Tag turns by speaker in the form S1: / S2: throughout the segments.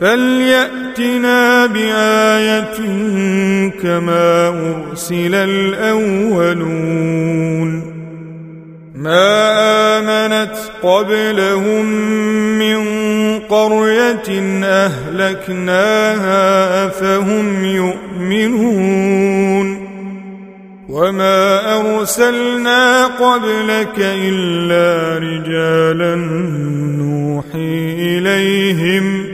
S1: فليأتنا بآية كما أرسل الأولون. ما آمنت قبلهم من قرية أهلكناها أفهم يؤمنون. وما أرسلنا قبلك إلا رجالا نوحي إليهم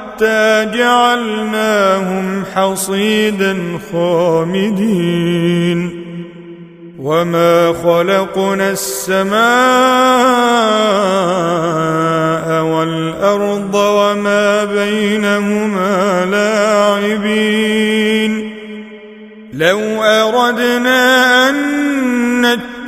S1: حتى جعلناهم حصيدا خامدين. وما خلقنا السماء والارض وما بينهما لاعبين. لو اردنا ان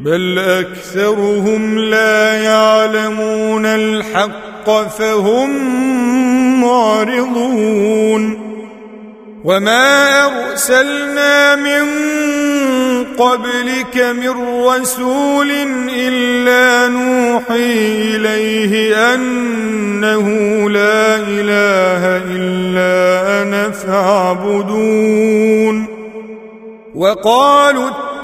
S1: بل أكثرهم لا يعلمون الحق فهم معرضون وما أرسلنا من قبلك من رسول إلا نوحي إليه أنه لا إله إلا أنا فاعبدون وقالوا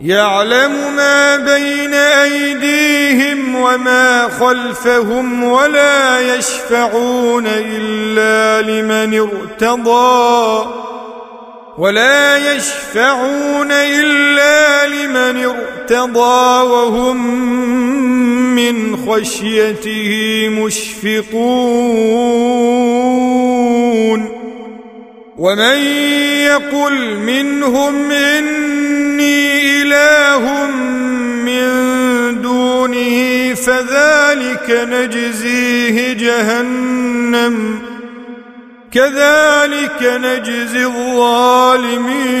S1: يعلم ما بين أيديهم وما خلفهم ولا يشفعون إلا لمن ارتضى ولا يشفعون إلا لمن ارتضى وهم من خشيته مشفقون ومن يقل منهم اني اله من دونه فذلك نجزيه جهنم كذلك نجزي الظالمين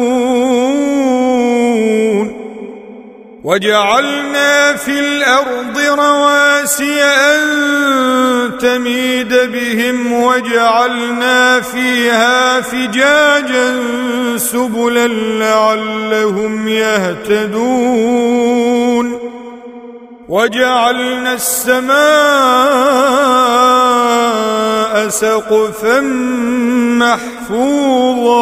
S1: وجعلنا في الأرض رواسي أن تميد بهم وجعلنا فيها فجاجا سبلا لعلهم يهتدون وجعلنا السماء سقفا محفوظا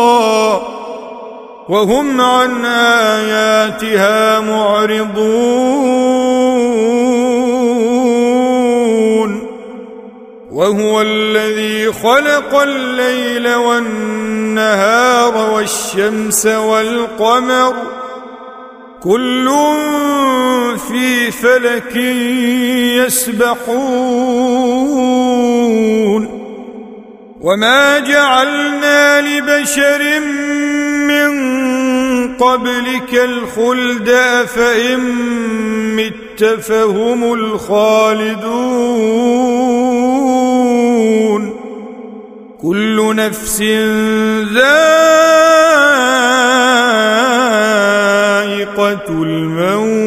S1: وهم عن آياتها معرضون. وهو الذي خلق الليل والنهار والشمس والقمر. كل في فلك يسبحون. وما جعلنا لبشر من قبلك الخلد أفإن مت فهم الخالدون. كل نفس ذائقة الموت.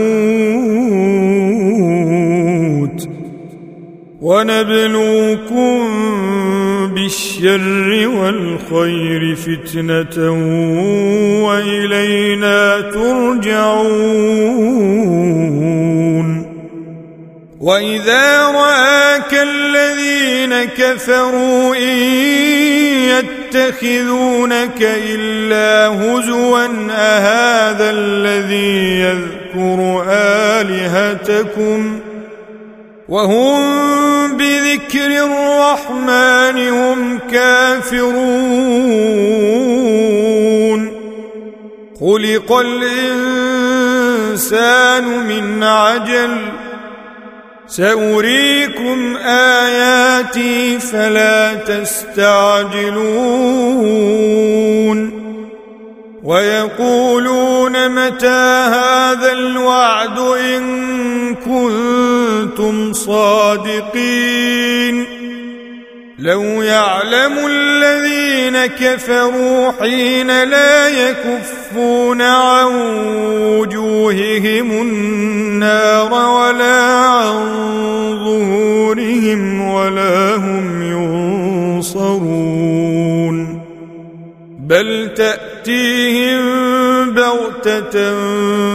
S1: ونبلوكم بالشر والخير فتنة وإلينا ترجعون. وإذا رآك الذين كفروا إن يتخذونك إلا هزوا أهذا الذي يذكر آلهتكم ۖ؟ وهم بذكر الرحمن هم كافرون. خلق الإنسان من عجل. سأريكم آياتي فلا تستعجلون. ويقولون متى هذا الوعد إن كنتم صادقين. لو يعلم الذين كفروا حين لا يكفون عن وجوههم النار ولا عن ظهورهم ولا هم ينصرون. بل تأتيهم بغتة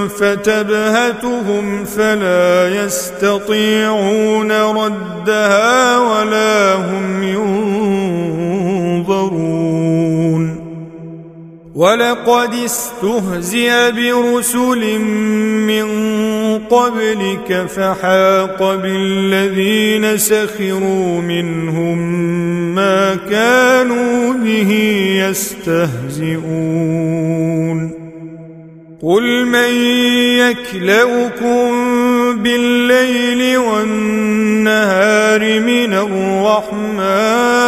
S1: فتبهتهم فلا يستطيعون ردها ولا هم ينظرون ولقد استهزئ برسل من قبلك فحاق بالذين سخروا منهم ما كانوا به يستهزئون. قل من يكلؤكم بالليل والنهار من الرحمن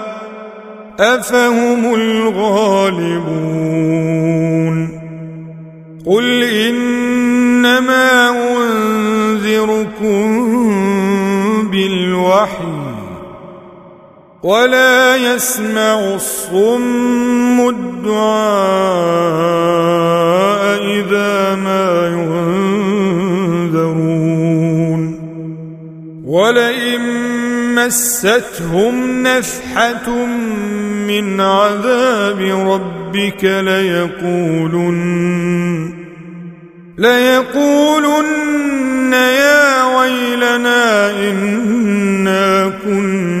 S1: أفهم الغالبون قل إنما أنذركم بالوحي ولا يسمع الصم الدعاء إذا ما ينذرون ولئن مستهم نفحة من عذاب ربك ليقولن ليقولن يا ويلنا إنا كنا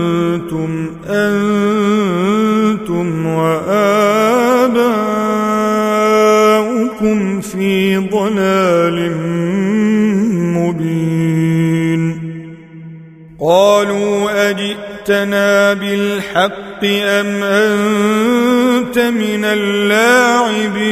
S1: أنتم وآباؤكم في ضلال مبين. قالوا أجئتنا بالحق أم أنت من اللاعبين؟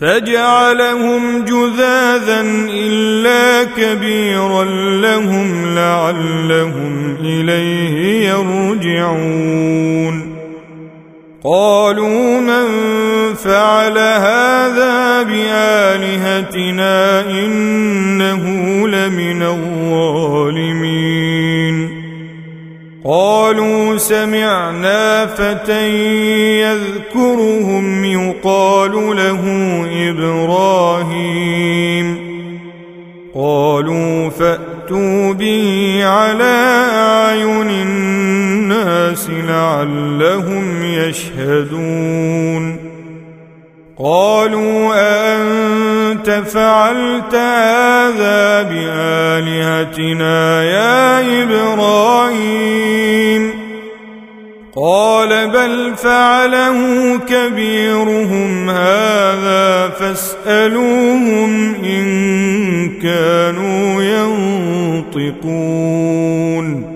S1: فجعلهم جذاذا إلا كبيرا لهم لعلهم إليه يرجعون. قالوا من فعل هذا بآلهتنا إنه لمن الظالمين. قالوا سمعنا فتى يذكرهم يقال له إبراهيم. قالوا فأتوا به على أعين الناس لعلهم يشهدون. قالوا أنت فعلت هذا بآلهتنا يا إبراهيم؟ قال بل فعله كبيرهم هذا فاسألوهم إن كانوا ينطقون.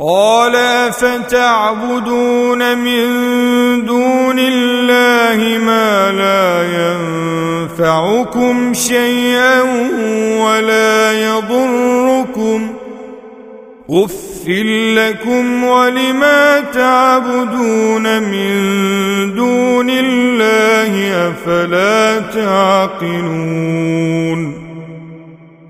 S1: قال فتعبدون من دون الله ما لا ينفعكم شيئا ولا يضركم أف لكم ولما تعبدون من دون الله أفلا تعقلون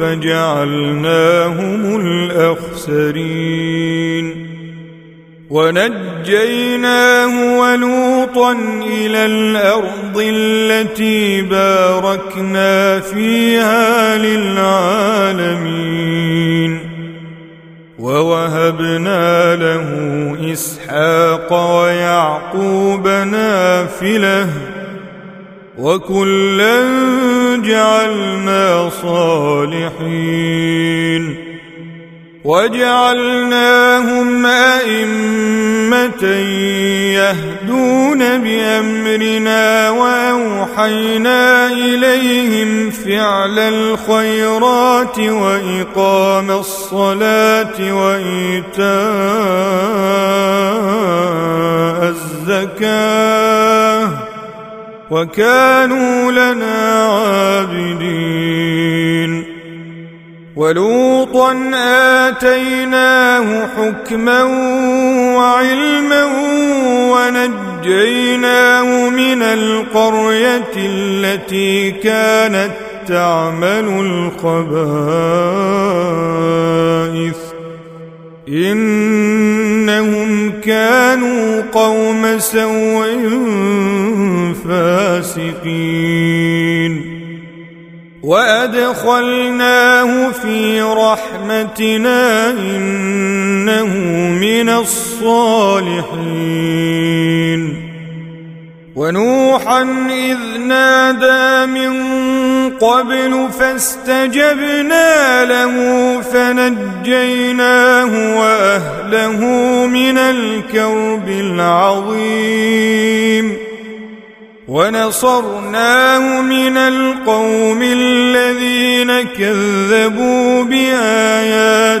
S1: فجعلناهم الأخسرين ونجيناه ولوطا إلى الأرض التي باركنا فيها للعالمين ووهبنا له إسحاق ويعقوب نافلة وكلا جعلنا صالحين. وجعلناهم أئمة يهدون بأمرنا وأوحينا إليهم فعل الخيرات وإقام الصلاة وإيتاء الزكاة. وكانوا لنا عابدين. ولوطا آتيناه حكما وعلما ونجيناه من القرية التي كانت تعمل الخبائث. إنهم كانوا قوم سوء فاسقين. وأدخلناه في رحمتنا إنه من الصالحين. ونوحا إذ نادى من قبل فاستجبنا له فنجيناه وأهله من الكرب العظيم. ونصرناه من القوم الذين كذبوا بآياتنا.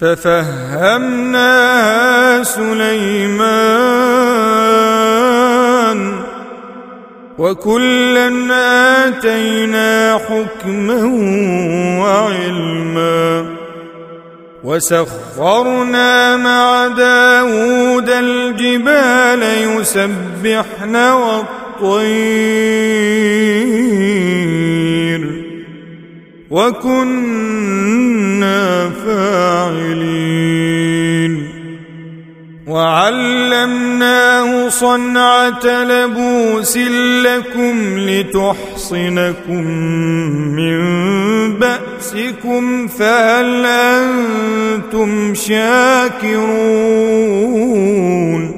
S1: ففهمناها سليمان وكلا آتينا حكما وعلما وسخرنا مع داود الجبال يسبحن والطير وكنا فاعلين. وعلمناه صنعة لبوس لكم لتحصنكم من بأسكم فهل أنتم شاكرون؟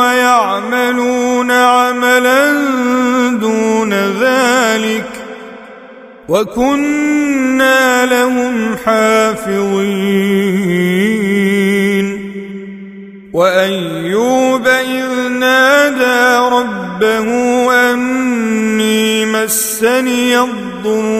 S1: ويعملون عملا دون ذلك وكنا لهم حافظين. وأيوب إذ نادى ربه أني مسني الضر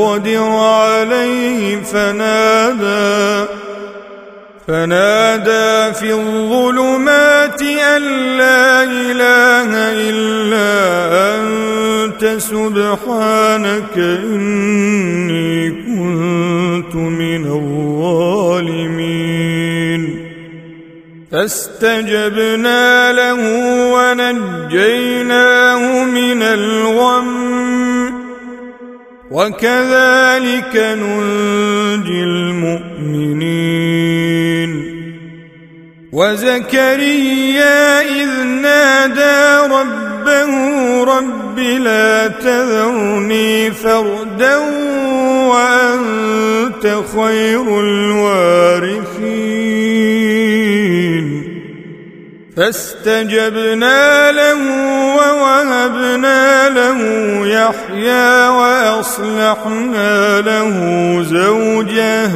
S1: نقدر عليه فنادى فنادى في الظلمات أن لا إله إلا أنت سبحانك إني كنت من الظالمين. فاستجبنا له ونجيناه من الغم. وكذلك ننجي المؤمنين. وزكريا إذ نادى ربه رب لا تذرني فردا وأنت خير الوارثين. فاستجبنا له ووهبنا له يحيى وأصلحنا له زوجه.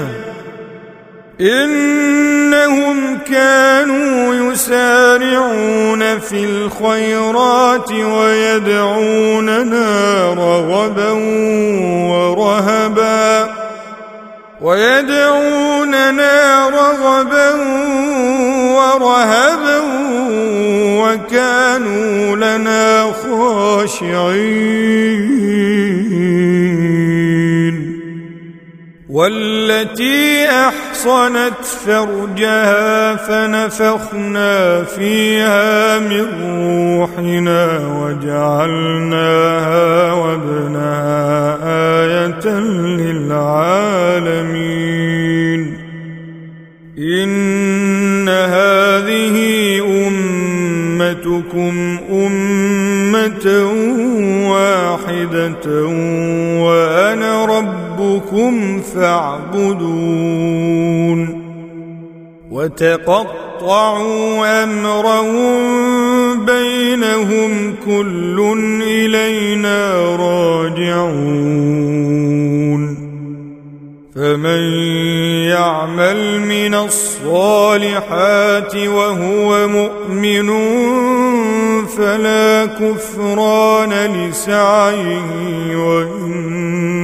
S1: إنهم كانوا يسارعون في الخيرات ويدعوننا رغبا ورهبا. ويدعوننا رغبا ورهبا وكانوا لنا خاشعين. والتي أحصنت فرجها فنفخنا فيها من روحنا وجعلناها وابنها آية فاعبدون وتقطعوا أمرهم بينهم كل إلينا راجعون فمن يعمل من الصالحات وهو مؤمن فلا كفران لسعيه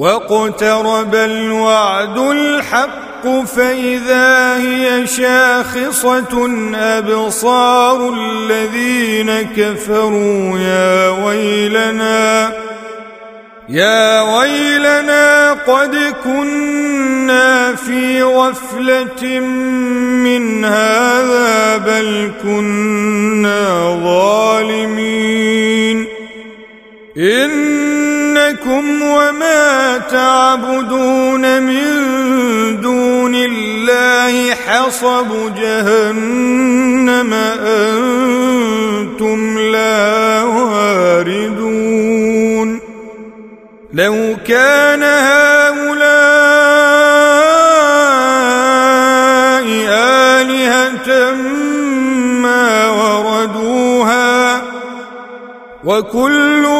S1: واقترب الوعد الحق فإذا هي شاخصة أبصار الذين كفروا يا ويلنا يا ويلنا قد كنا في غفلة من هذا بل كنا ظالمين. إنكم وما تعبدون من دون الله حصب جهنم أنتم لا واردون لو كان هؤلاء آلهة ما وردوها وكل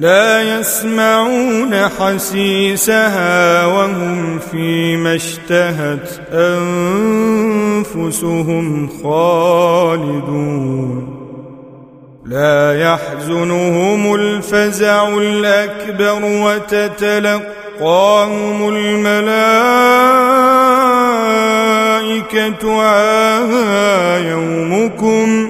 S1: لا يسمعون حسيسها وهم فيما اشتهت أنفسهم خالدون. لا يحزنهم الفزع الأكبر وتتلقاهم الملائكة هذا يومكم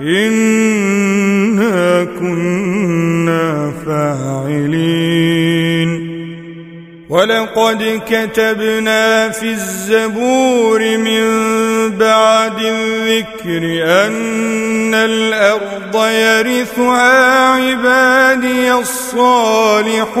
S1: إنا كنا فاعلين ولقد كتبنا في الزبور من بعد الذكر أن الأرض يرثها عبادي الصالحون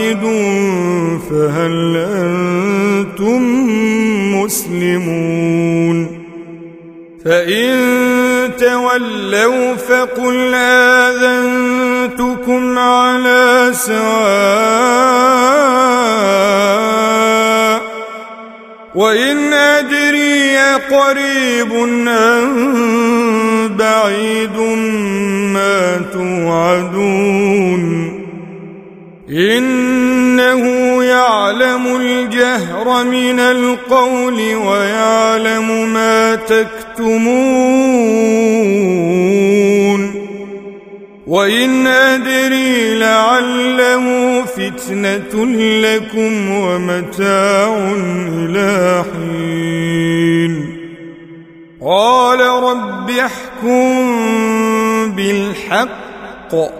S1: واحد فهل أنتم مسلمون فإن تولوا فقل آذنتكم على سواء وإن أدري قريب أم بعيد ما توعدون إنه يعلم الجهر من القول ويعلم ما تكتمون. وإن أدري لعله فتنة لكم ومتاع إلى حين. قال رب احكم بالحق.